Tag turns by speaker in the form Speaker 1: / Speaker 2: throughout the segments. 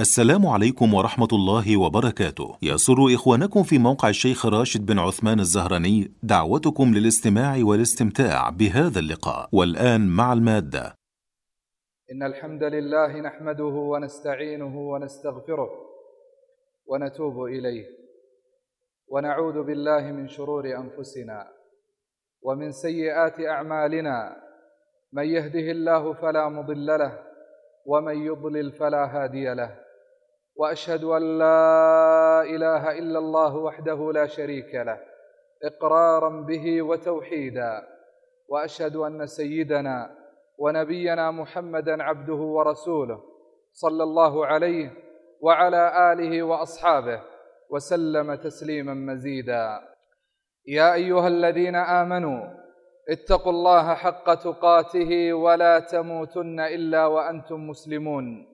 Speaker 1: السلام عليكم ورحمة الله وبركاته. يسر إخوانكم في موقع الشيخ راشد بن عثمان الزهراني دعوتكم للاستماع والاستمتاع بهذا اللقاء، والآن مع المادة.
Speaker 2: إن الحمد لله نحمده ونستعينه ونستغفره ونتوب إليه ونعوذ بالله من شرور أنفسنا ومن سيئات أعمالنا من يهده الله فلا مضل له ومن يضلل فلا هادي له وأشهد أن لا إله إلا الله وحده لا شريك له إقرارا به وتوحيدا وأشهد أن سيدنا ونبينا محمدا عبده ورسوله صلى الله عليه وعلى آله وأصحابه وسلم تسليما مزيدا. يا أيها الذين آمنوا اتقوا الله حق تقاته ولا تموتن إلا وأنتم مسلمون.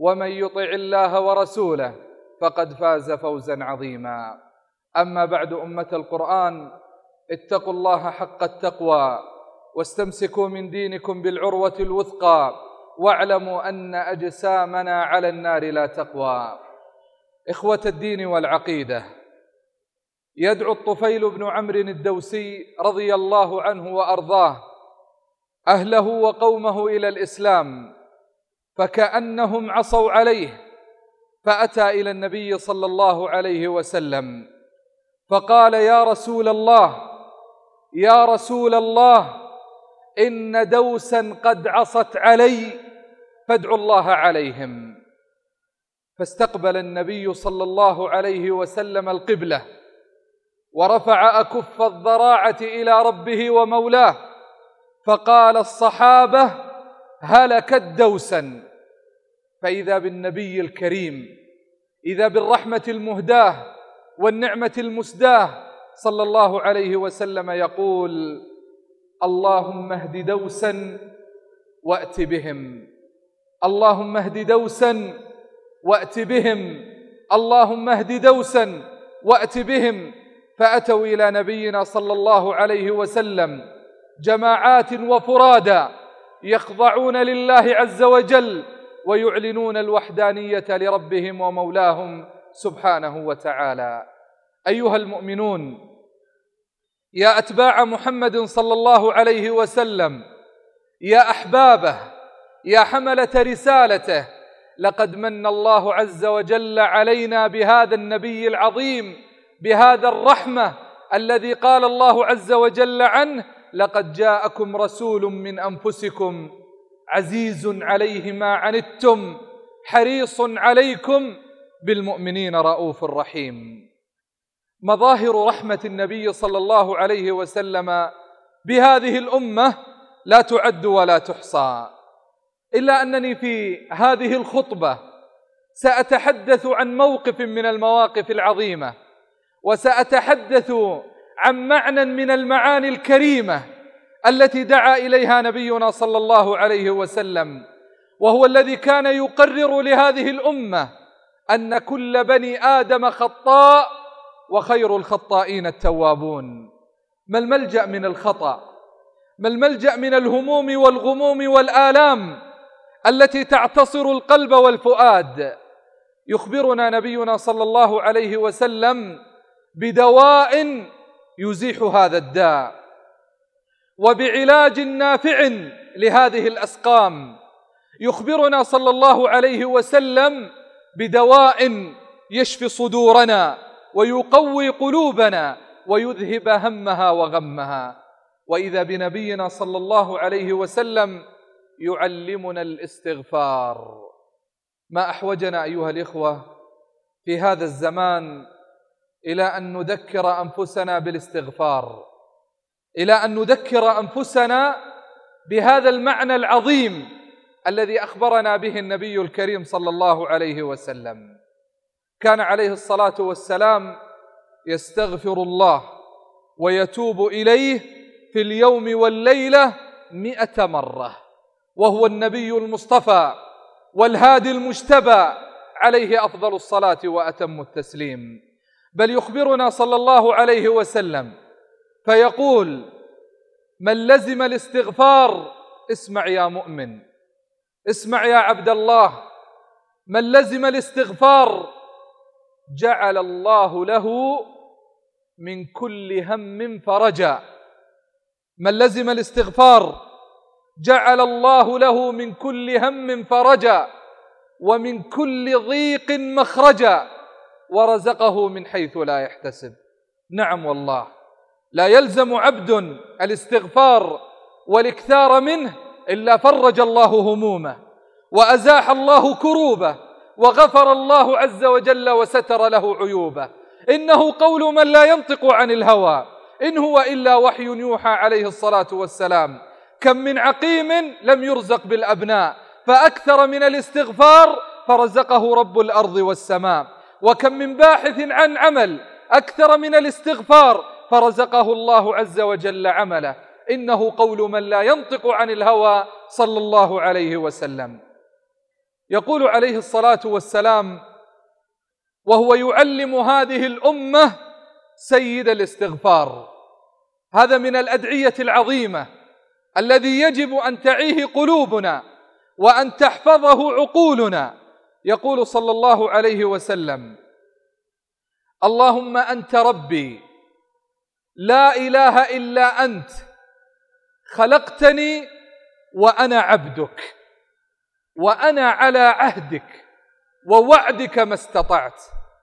Speaker 2: ومن يطع الله ورسوله فقد فاز فوزا عظيما. أما بعد أمة القرآن اتقوا الله حق التقوى واستمسكوا من دينكم بالعروة الوثقى واعلموا أن أجسامنا على النار لا تقوى. إخوة الدين والعقيدة يدعو الطفيل بن عمرو الدوسي رضي الله عنه وأرضاه أهله وقومه إلى الإسلام فكأنهم عصوا عليه فأتى إلى النبي صلى الله عليه وسلم فقال يا رسول الله يا رسول الله إن دوسا قد عصت علي فادعوا الله عليهم. فاستقبل النبي صلى الله عليه وسلم القبلة ورفع أكف الضراعه إلى ربه ومولاه فقال الصحابة هلكت دوسا. فإذا بالنبي الكريم إذا بالرحمة المهداة والنعمة المسداة صلى الله عليه وسلم يقول اللهم اهد دوسا وأت بهم. اللهم اهد دوسا وأت بهم. اللهم اهد دوسا وأت بهم. فأتوا إلى نبينا صلى الله عليه وسلم جماعات وفرادا يخضعون لله عز وجل ويعلنون الوحدانية لربهم ومولاهم سبحانه وتعالى. أيها المؤمنون يا أتباع محمد صلى الله عليه وسلم يا أحبابه يا حملة رسالته لقد من الله عز وجل علينا بهذا النبي العظيم بهذا الرحمة الذي قال الله عز وجل عنه لقد جاءكم رسول من أنفسكم عزيز عليه ما عنتم حريص عليكم بالمؤمنين رؤوف رحيم. مظاهر رحمة النبي صلى الله عليه وسلم بهذه الأمة لا تعد ولا تحصى. إلا أنني في هذه الخطبة سأتحدث عن موقف من المواقف العظيمة وسأتحدث عن معنى من المعاني الكريمة التي دعا إليها نبينا صلى الله عليه وسلم وهو الذي كان يقرر لهذه الأمة أن كل بني آدم خطاء وخير الخطائين التوابون. ما الملجأ من الخطأ؟ ما الملجأ من الهموم والغموم والآلام التي تعتصر القلب والفؤاد؟ يخبرنا نبينا صلى الله عليه وسلم بدواء يزيح هذا الداء. وبعلاج نافع لهذه الأسقام. يخبرنا صلى الله عليه وسلم بدواء يشفي صدورنا ويقوي قلوبنا ويذهب همها وغمها. وإذا بنبينا صلى الله عليه وسلم يعلمنا الاستغفار. ما أحوجنا أيها الإخوة في هذا الزمان إلى أن نذكر أنفسنا بالاستغفار. إلى أن نذكر أنفسنا بهذا المعنى العظيم الذي أخبرنا به النبي الكريم صلى الله عليه وسلم. كان عليه الصلاة والسلام يستغفر الله ويتوب إليه في اليوم والليلة مئة مرة وهو النبي المصطفى والهادي المجتبى عليه أفضل الصلاة وأتم التسليم. بل يخبرنا صلى الله عليه وسلم فيقول من لزم الاستغفار اسمع يا مؤمن اسمع يا عبد الله. من لزم الاستغفار جعل الله له من كل هم فرجا. من لزم الاستغفار جعل الله له من كل هم فرجا ومن كل ضيق مخرجا ورزقه من حيث لا يحتسب. نعم والله. لا يلزم عبد الاستغفار والإكثار منه إلا فرج الله همومه وأزاح الله كروبه وغفر الله عز وجل وستر له عيوبه. إنه قول من لا ينطق عن الهوى. إن هو إلا وحي يوحى عليه الصلاة والسلام. كم من عقيم لم يرزق بالأبناء. فأكثر من الاستغفار فرزقه رب الأرض والسماء. وكم من باحث عن عمل أكثر من الاستغفار فرزقه الله عز وجل عمله. إنه قول من لا ينطق عن الهوى صلى الله عليه وسلم. يقول عليه الصلاة والسلام وهو يعلم هذه الأمة سيد الاستغفار. هذا من الأدعية العظيمة الذي يجب أن تعيه قلوبنا وأن تحفظه عقولنا. يقول صلى الله عليه وسلم اللهم أنت ربي لا إله إلا أنت خلقتني وأنا عبدك وأنا على عهدك ووعدك ما استطعت.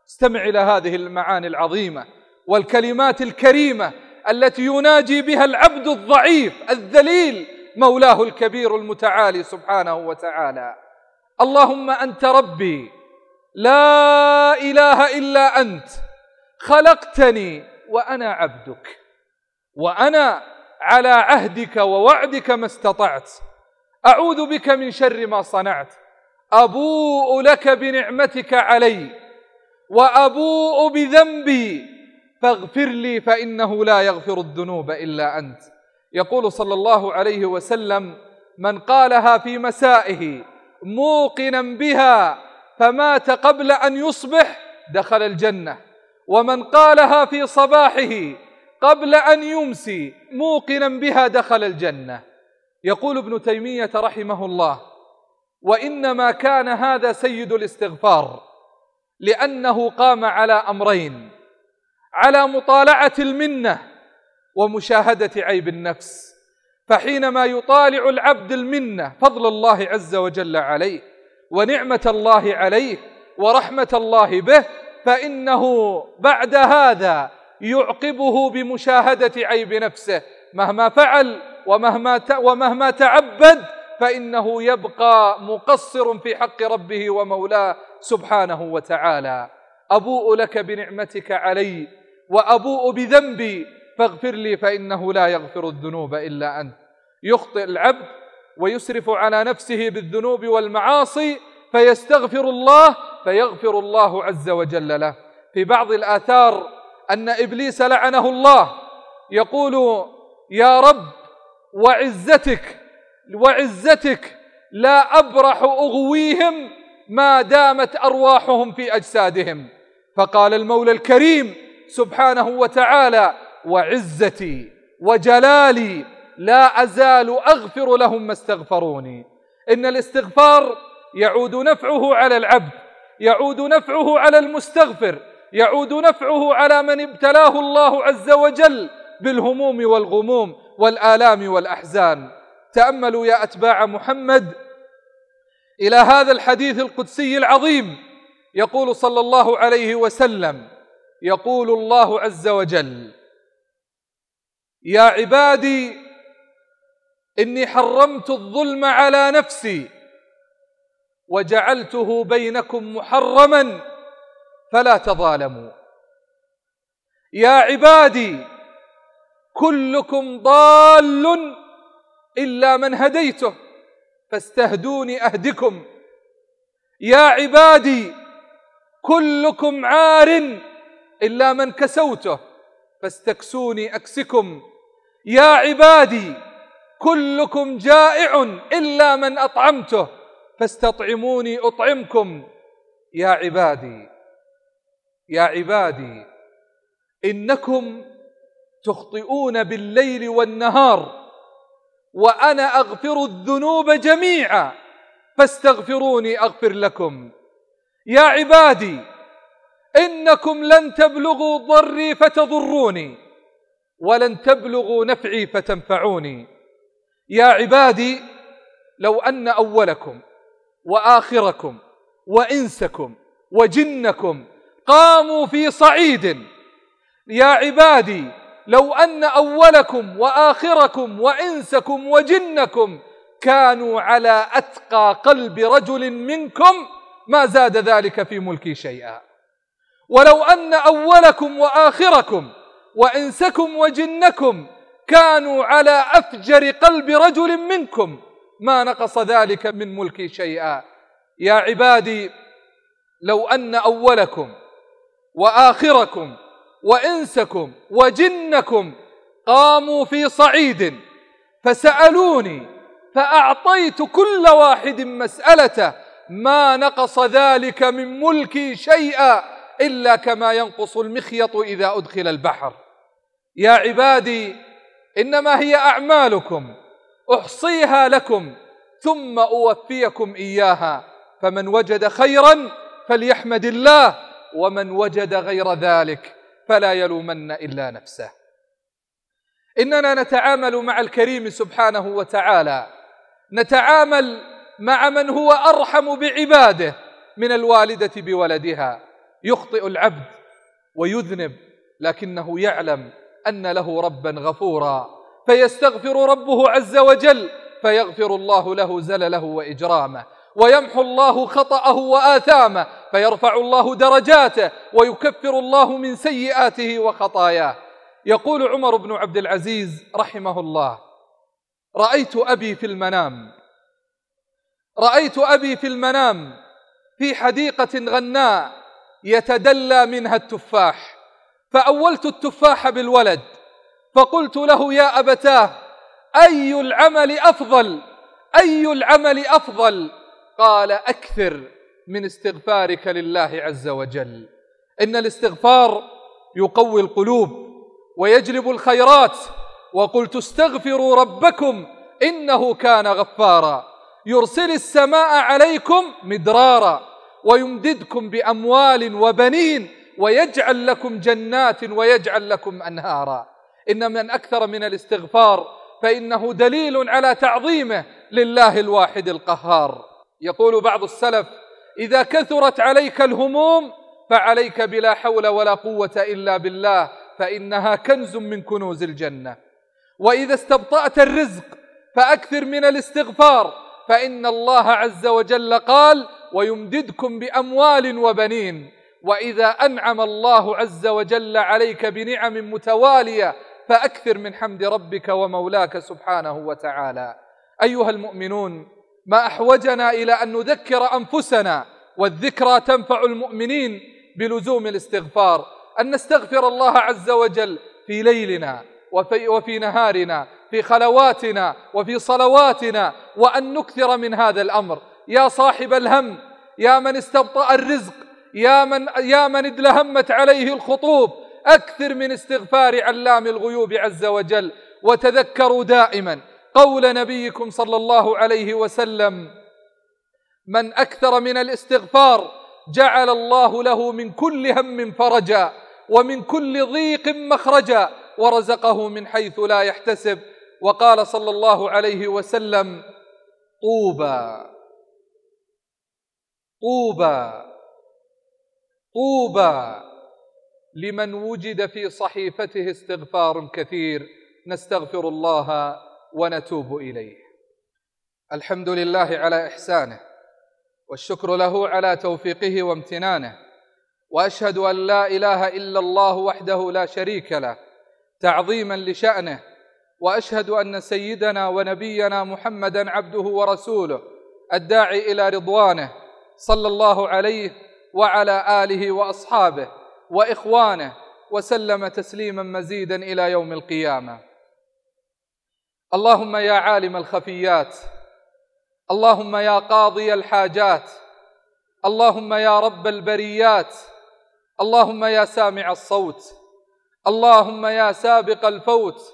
Speaker 2: استمع إلى هذه المعاني العظيمة والكلمات الكريمة التي يناجي بها العبد الضعيف الذليل مولاه الكبير المتعالي سبحانه وتعالى. اللهم أنت ربي لا إله إلا أنت خلقتني وأنا عبدك وأنا على عهدك ووعدك ما استطعت. أعوذ بك من شر ما صنعت. أبوء لك بنعمتك علي وأبوء بذنبي. فاغفر لي فإنه لا يغفر الذنوب إلا أنت. يقول صلى الله عليه وسلم من قالها في مسائه موقنا بها فمات قبل أن يصبح دخل الجنة. ومن قالها في صباحه قبل أن يمسي موقنا بها دخل الجنة. يقول ابن تيمية رحمه الله وإنما كان هذا سيد الاستغفار لأنه قام على أمرين على مطالعة المنة ومشاهدة عيب النفس فحينما يطالع العبد المنة فضل الله عز وجل عليه ونعمة الله عليه ورحمة الله به فإنه بعد هذا يعقبه بمشاهدة عيب نفسه. مهما فعل ومهما ومهما تعبد فإنه يبقى مقصر في حق ربه ومولاه سبحانه وتعالى. أبوء لك بنعمتك علي وأبوء بذنبي فاغفر لي فإنه لا يغفر الذنوب إلا أنت. يخطئ العبد ويسرف على نفسه بالذنوب والمعاصي فيستغفر الله فيغفر الله عز وجل له. في بعض الآثار أن إبليس لعنه الله. يقول يا رب وعزتك وعزتك لا أبرح أغويهم ما دامت أرواحهم في أجسادهم. فقال المولى الكريم سبحانه وتعالى وعزتي وجلالي لا أزال أغفر لهم ما استغفروني. إن الاستغفار يعود نفعه على العبد. يعود نفعه على المستغفر يعود نفعه على من ابتلاه الله عز وجل بالهموم والغموم والآلام والأحزان. تأملوا يا أتباع محمد إلى هذا الحديث القدسي العظيم. يقول صلى الله عليه وسلم يقول الله عز وجل يا عبادي إني حرمت الظلم على نفسي وجعلته بينكم محرما فلا تظالموا. يا عبادي كلكم ضال إلا من هديته فاستهدوني أهدكم. يا عبادي كلكم عار إلا من كسوته فاستكسوني أكسكم. يا عبادي كلكم جائع إلا من أطعمته فاستطعموني أطعمكم. يا عبادي يا عبادي إنكم تخطئون بالليل والنهار وأنا أغفر الذنوب جميعا. فاستغفروني أغفر لكم. يا عبادي إنكم لن تبلغوا ضري فتضروني ولن تبلغوا نفعي فتنفعوني. يا عبادي لو أن أولكم وآخركم وإنسكم وجنكم قاموا في صعيد. يا عبادي لو أن أولكم وآخركم وإنسكم وجنكم كانوا على أتقى قلب رجل منكم ما زاد ذلك في ملكي شيئا. ولو أن أولكم وآخركم وإنسكم وجنكم كانوا على أفجر قلب رجل منكم ما نقص ذلك من ملكي شيئا. يا عبادي لو أن أولكم وآخركم وإنسكم وجنكم قاموا في صعيد فسألوني فأعطيت كل واحد مسألته ما نقص ذلك من ملكي شيئا إلا كما ينقص المخيط إذا أدخل البحر. يا عبادي إنما هي أعمالكم. أحصيها لكم ثم أوفيكم إياها. فمن وجد خيرا فليحمد الله ومن وجد غير ذلك فلا يلومن إلا نفسه. إننا نتعامل مع الكريم سبحانه وتعالى. نتعامل مع من هو أرحم بعباده من الوالدة بولدها. يخطئ العبد ويذنب لكنه يعلم أن له ربا غفورا. فيستغفر ربه عز وجل فيغفر الله له زلله وإجرامه ويمحو الله خطأه وآثامه فيرفع الله درجاته ويكفر الله من سيئاته وخطاياه. يقول عمر بن عبد العزيز رحمه الله رأيت أبي في المنام رأيت أبي في المنام في حديقة غناء يتدلى منها التفاح فأولت التفاح بالولد فقلت له يا أبتاه أي العمل أفضل؟ أي العمل أفضل؟ قال أكثر من استغفارك لله عز وجل. إن الاستغفار يقوي القلوب ويجلب الخيرات. وقلت استغفروا ربكم إنه كان غفارا. يرسل السماء عليكم مدرارا ويمددكم بأموال وبنين ويجعل لكم جنات ويجعل لكم أنهارا. إن من أكثر من الاستغفار فإنه دليل على تعظيمه لله الواحد القهار. يقول بعض السلف إذا كثرت عليك الهموم فعليك بلا حول ولا قوة إلا بالله فإنها كنز من كنوز الجنة. وإذا استبطأت الرزق فأكثر من الاستغفار فإن الله عز وجل قال ويمددكم بأموال وبنين وإذا أنعم الله عز وجل عليك بنعم متوالية فأكثر من حمد ربك ومولاك سبحانه وتعالى. أيها المؤمنون ما أحوجنا إلى أن نذكر أنفسنا والذكرى تنفع المؤمنين بلزوم الاستغفار. أن نستغفر الله عز وجل في ليلنا وفي, وفي نهارنا في خلواتنا وفي صلواتنا وأن نكثر من هذا الأمر. يا صاحب الهم يا من استبطأ الرزق يا من, يا من ادلهمت عليه الخطوب أكثر من استغفار علام الغيوب عز وجل. وتذكروا دائما قول نبيكم صلى الله عليه وسلم من أكثر من الاستغفار جعل الله له من كل هم فرجا ومن كل ضيق مخرجا ورزقه من حيث لا يحتسب. وقال صلى الله عليه وسلم طوبى طوبى طوبى. لمن وجد في صحيفته استغفار كثير نستغفر الله ونتوب إليه. الحمد لله على إحسانه والشكر له على توفيقه وامتنانه وأشهد أن لا إله إلا الله وحده لا شريك له تعظيما لشأنه وأشهد أن سيدنا ونبينا محمدا عبده ورسوله الداعي إلى رضوانه صلى الله عليه وعلى آله وأصحابه وإخوانه وسلم تسليما مزيدا إلى يوم القيامة. اللهم يا عالم الخفيات اللهم يا قاضي الحاجات اللهم يا رب البريات اللهم يا سامع الصوت اللهم يا سابق الفوت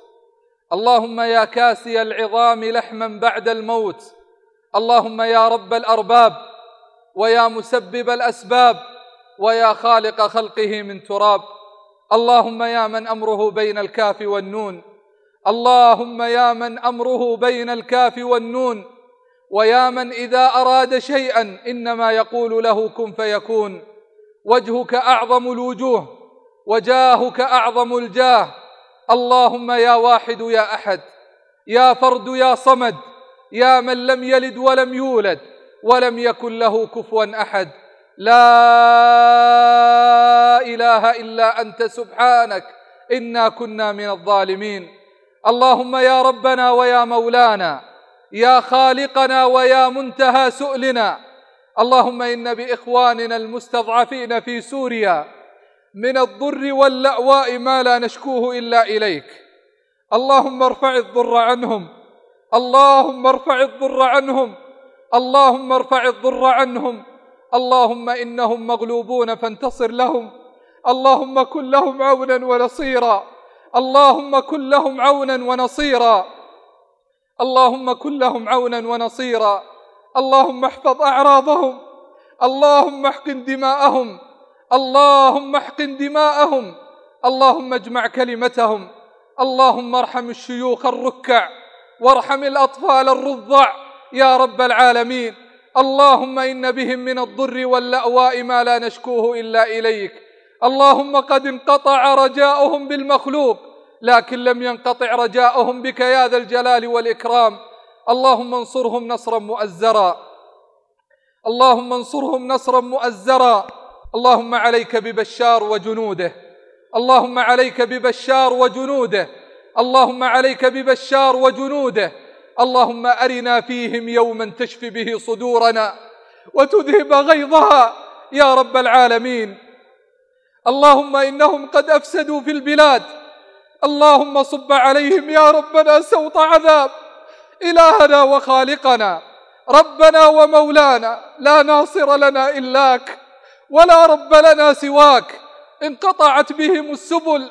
Speaker 2: اللهم يا كاسي العظام لحما بعد الموت اللهم يا رب الأرباب ويا مسبب الأسباب ويا خالق خلقه من تراب. اللهم يا من أمره بين الكاف والنون. اللهم يا من أمره بين الكاف والنون. ويا من إذا أراد شيئا إنما يقول له كن فيكون. وجهك أعظم الوجوه وجاهك أعظم الجاه. اللهم يا واحد يا أحد يا فرد يا صمد يا من لم يلد ولم يولد ولم يكن له كفوا أحد. لا إله إلا أنت سبحانك إنا كنا من الظالمين. اللهم يا ربنا ويا مولانا يا خالقنا ويا منتهى سؤلنا. اللهم إن بإخواننا المستضعفين في سوريا من الضر واللأواء ما لا نشكوه إلا إليك. اللهم ارفع الضر عنهم. اللهم ارفع الضر عنهم. اللهم ارفع الضر عنهم. اللهم إنهم مغلوبون فانتصر لهم. اللهم كن لهم عونا ونصيرا. اللهم كن لهم عونا ونصيرا. اللهم كن لهم عونا ونصيرا. اللهم احفظ أعراضهم. اللهم احقن دماءهم. اللهم احقن دماءهم. اللهم اجمع كلمتهم. اللهم ارحم الشيوخ الركع. وارحم الأطفال الرضع. يا رب العالمين. اللهم إن بهم من الضر واللأواء ما لا نشكوه إلا إليك. اللهم قد انقطع رجاؤهم بالمخلوق لكن لم ينقطع رجاؤهم بك يا ذا الجلال والإكرام. اللهم انصرهم نصرا مؤزرا. اللهم انصرهم نصرا مؤزرا. اللهم عليك ببشار وجنوده. اللهم عليك ببشار وجنوده. اللهم عليك ببشار وجنوده. اللهم أرنا فيهم يوما تشفي به صدورنا وتذهب غيظها يا رب العالمين. اللهم إنهم قد أفسدوا في البلاد. اللهم صب عليهم يا ربنا سوط عذاب. إلهنا وخالقنا ربنا ومولانا لا ناصر لنا الاك ولا رب لنا سواك. انقطعت بهم السبل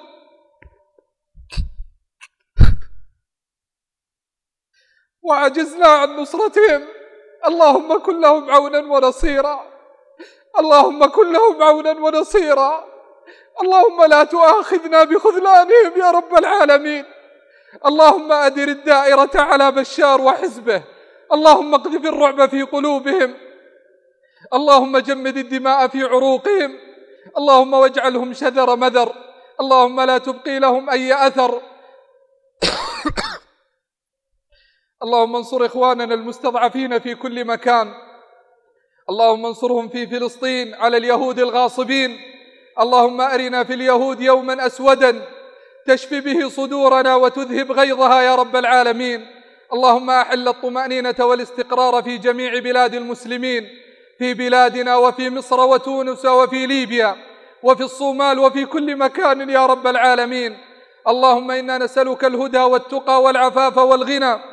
Speaker 2: وعجزنا عن نصرتهم. اللهم كن لهم عونا ونصيرا. اللهم كن لهم عونا ونصيرا. اللهم لا تؤاخذنا بخذلانهم يا رب العالمين. اللهم أدر الدائرة على بشار وحزبه. اللهم اقذف الرعب في قلوبهم. اللهم جمد الدماء في عروقهم. اللهم واجعلهم شذر مذر. اللهم لا تبقي لهم أي أثر. اللهم انصر إخواننا المستضعفين في كل مكان. اللهم انصرهم في فلسطين على اليهود الغاصبين. اللهم أرنا في اليهود يوما أسودا. تشفي به صدورنا وتذهب غيظها يا رب العالمين. اللهم أحل الطمأنينة والاستقرار في جميع بلاد المسلمين. في بلادنا وفي مصر وتونس وفي ليبيا وفي الصومال وفي كل مكان يا رب العالمين. اللهم إنا نسألك الهدى والتقى والعفاف والغنى.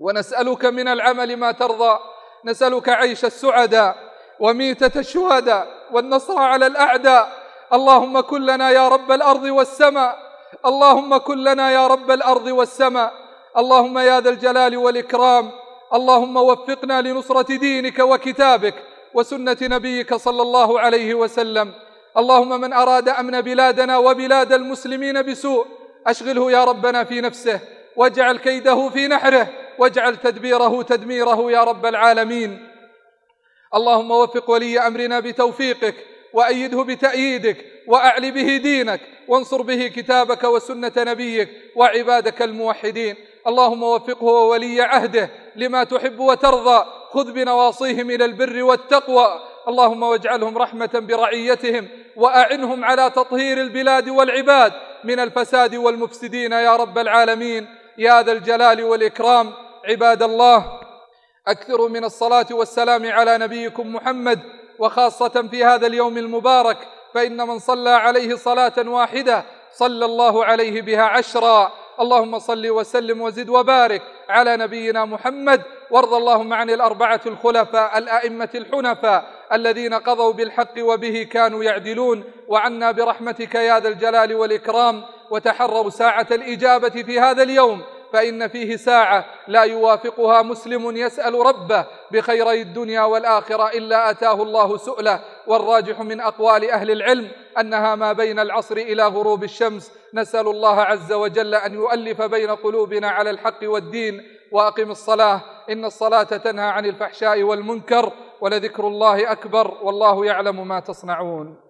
Speaker 2: ونسألك من العمل ما ترضى. نسألك عيش السعداء وميتة الشهداء والنصر على الأعداء اللهم كن لنا يا رب الأرض والسماء. اللهم كن لنا يا رب الأرض والسماء. اللهم يا ذا الجلال والإكرام. اللهم وفقنا لنصرة دينك وكتابك وسنة نبيك صلى الله عليه وسلم. اللهم من أراد أمن بلادنا وبلاد المسلمين بسوء أشغله يا ربنا في نفسه واجعل كيده في نحره واجعل تدبيره تدميره يا رب العالمين. اللهم وفق ولي أمرنا بتوفيقك وأيده بتأييدك وأعل به دينك وانصر به كتابك وسنة نبيك وعبادك الموحدين. اللهم وفقه وولي عهده لما تحب وترضى. خذ بنواصيهم إلى البر والتقوى. اللهم واجعلهم رحمة برعيتهم وأعنهم على تطهير البلاد والعباد من الفساد والمفسدين يا رب العالمين. يا ذا الجلال والإكرام. عباد الله أكثروا من الصلاة والسلام على نبيكم محمد وخاصة في هذا اليوم المبارك فإن من صلى عليه صلاة واحدة صلى الله عليه بها عشرا. اللهم صل وسلم وزد وبارك على نبينا محمد. وارض اللهم عن الأربعة الخلفاء الأئمة الحنفاء الذين قضوا بالحق وبه كانوا يعدلون. وعنا برحمتك يا ذا الجلال والإكرام. وتحروا ساعة الإجابة في هذا اليوم. فإن فيه ساعة لا يوافقها مسلم يسأل ربه بخيري الدنيا والآخرة إلا أتاه الله سؤله. والراجح من أقوال أهل العلم أنها ما بين العصر إلى غروب الشمس. نسأل الله عز وجل أن يؤلف بين قلوبنا على الحق والدين وأقم الصلاة. إن الصلاة تنهى عن الفحشاء والمنكر ولذكر الله أكبر والله يعلم ما تصنعون.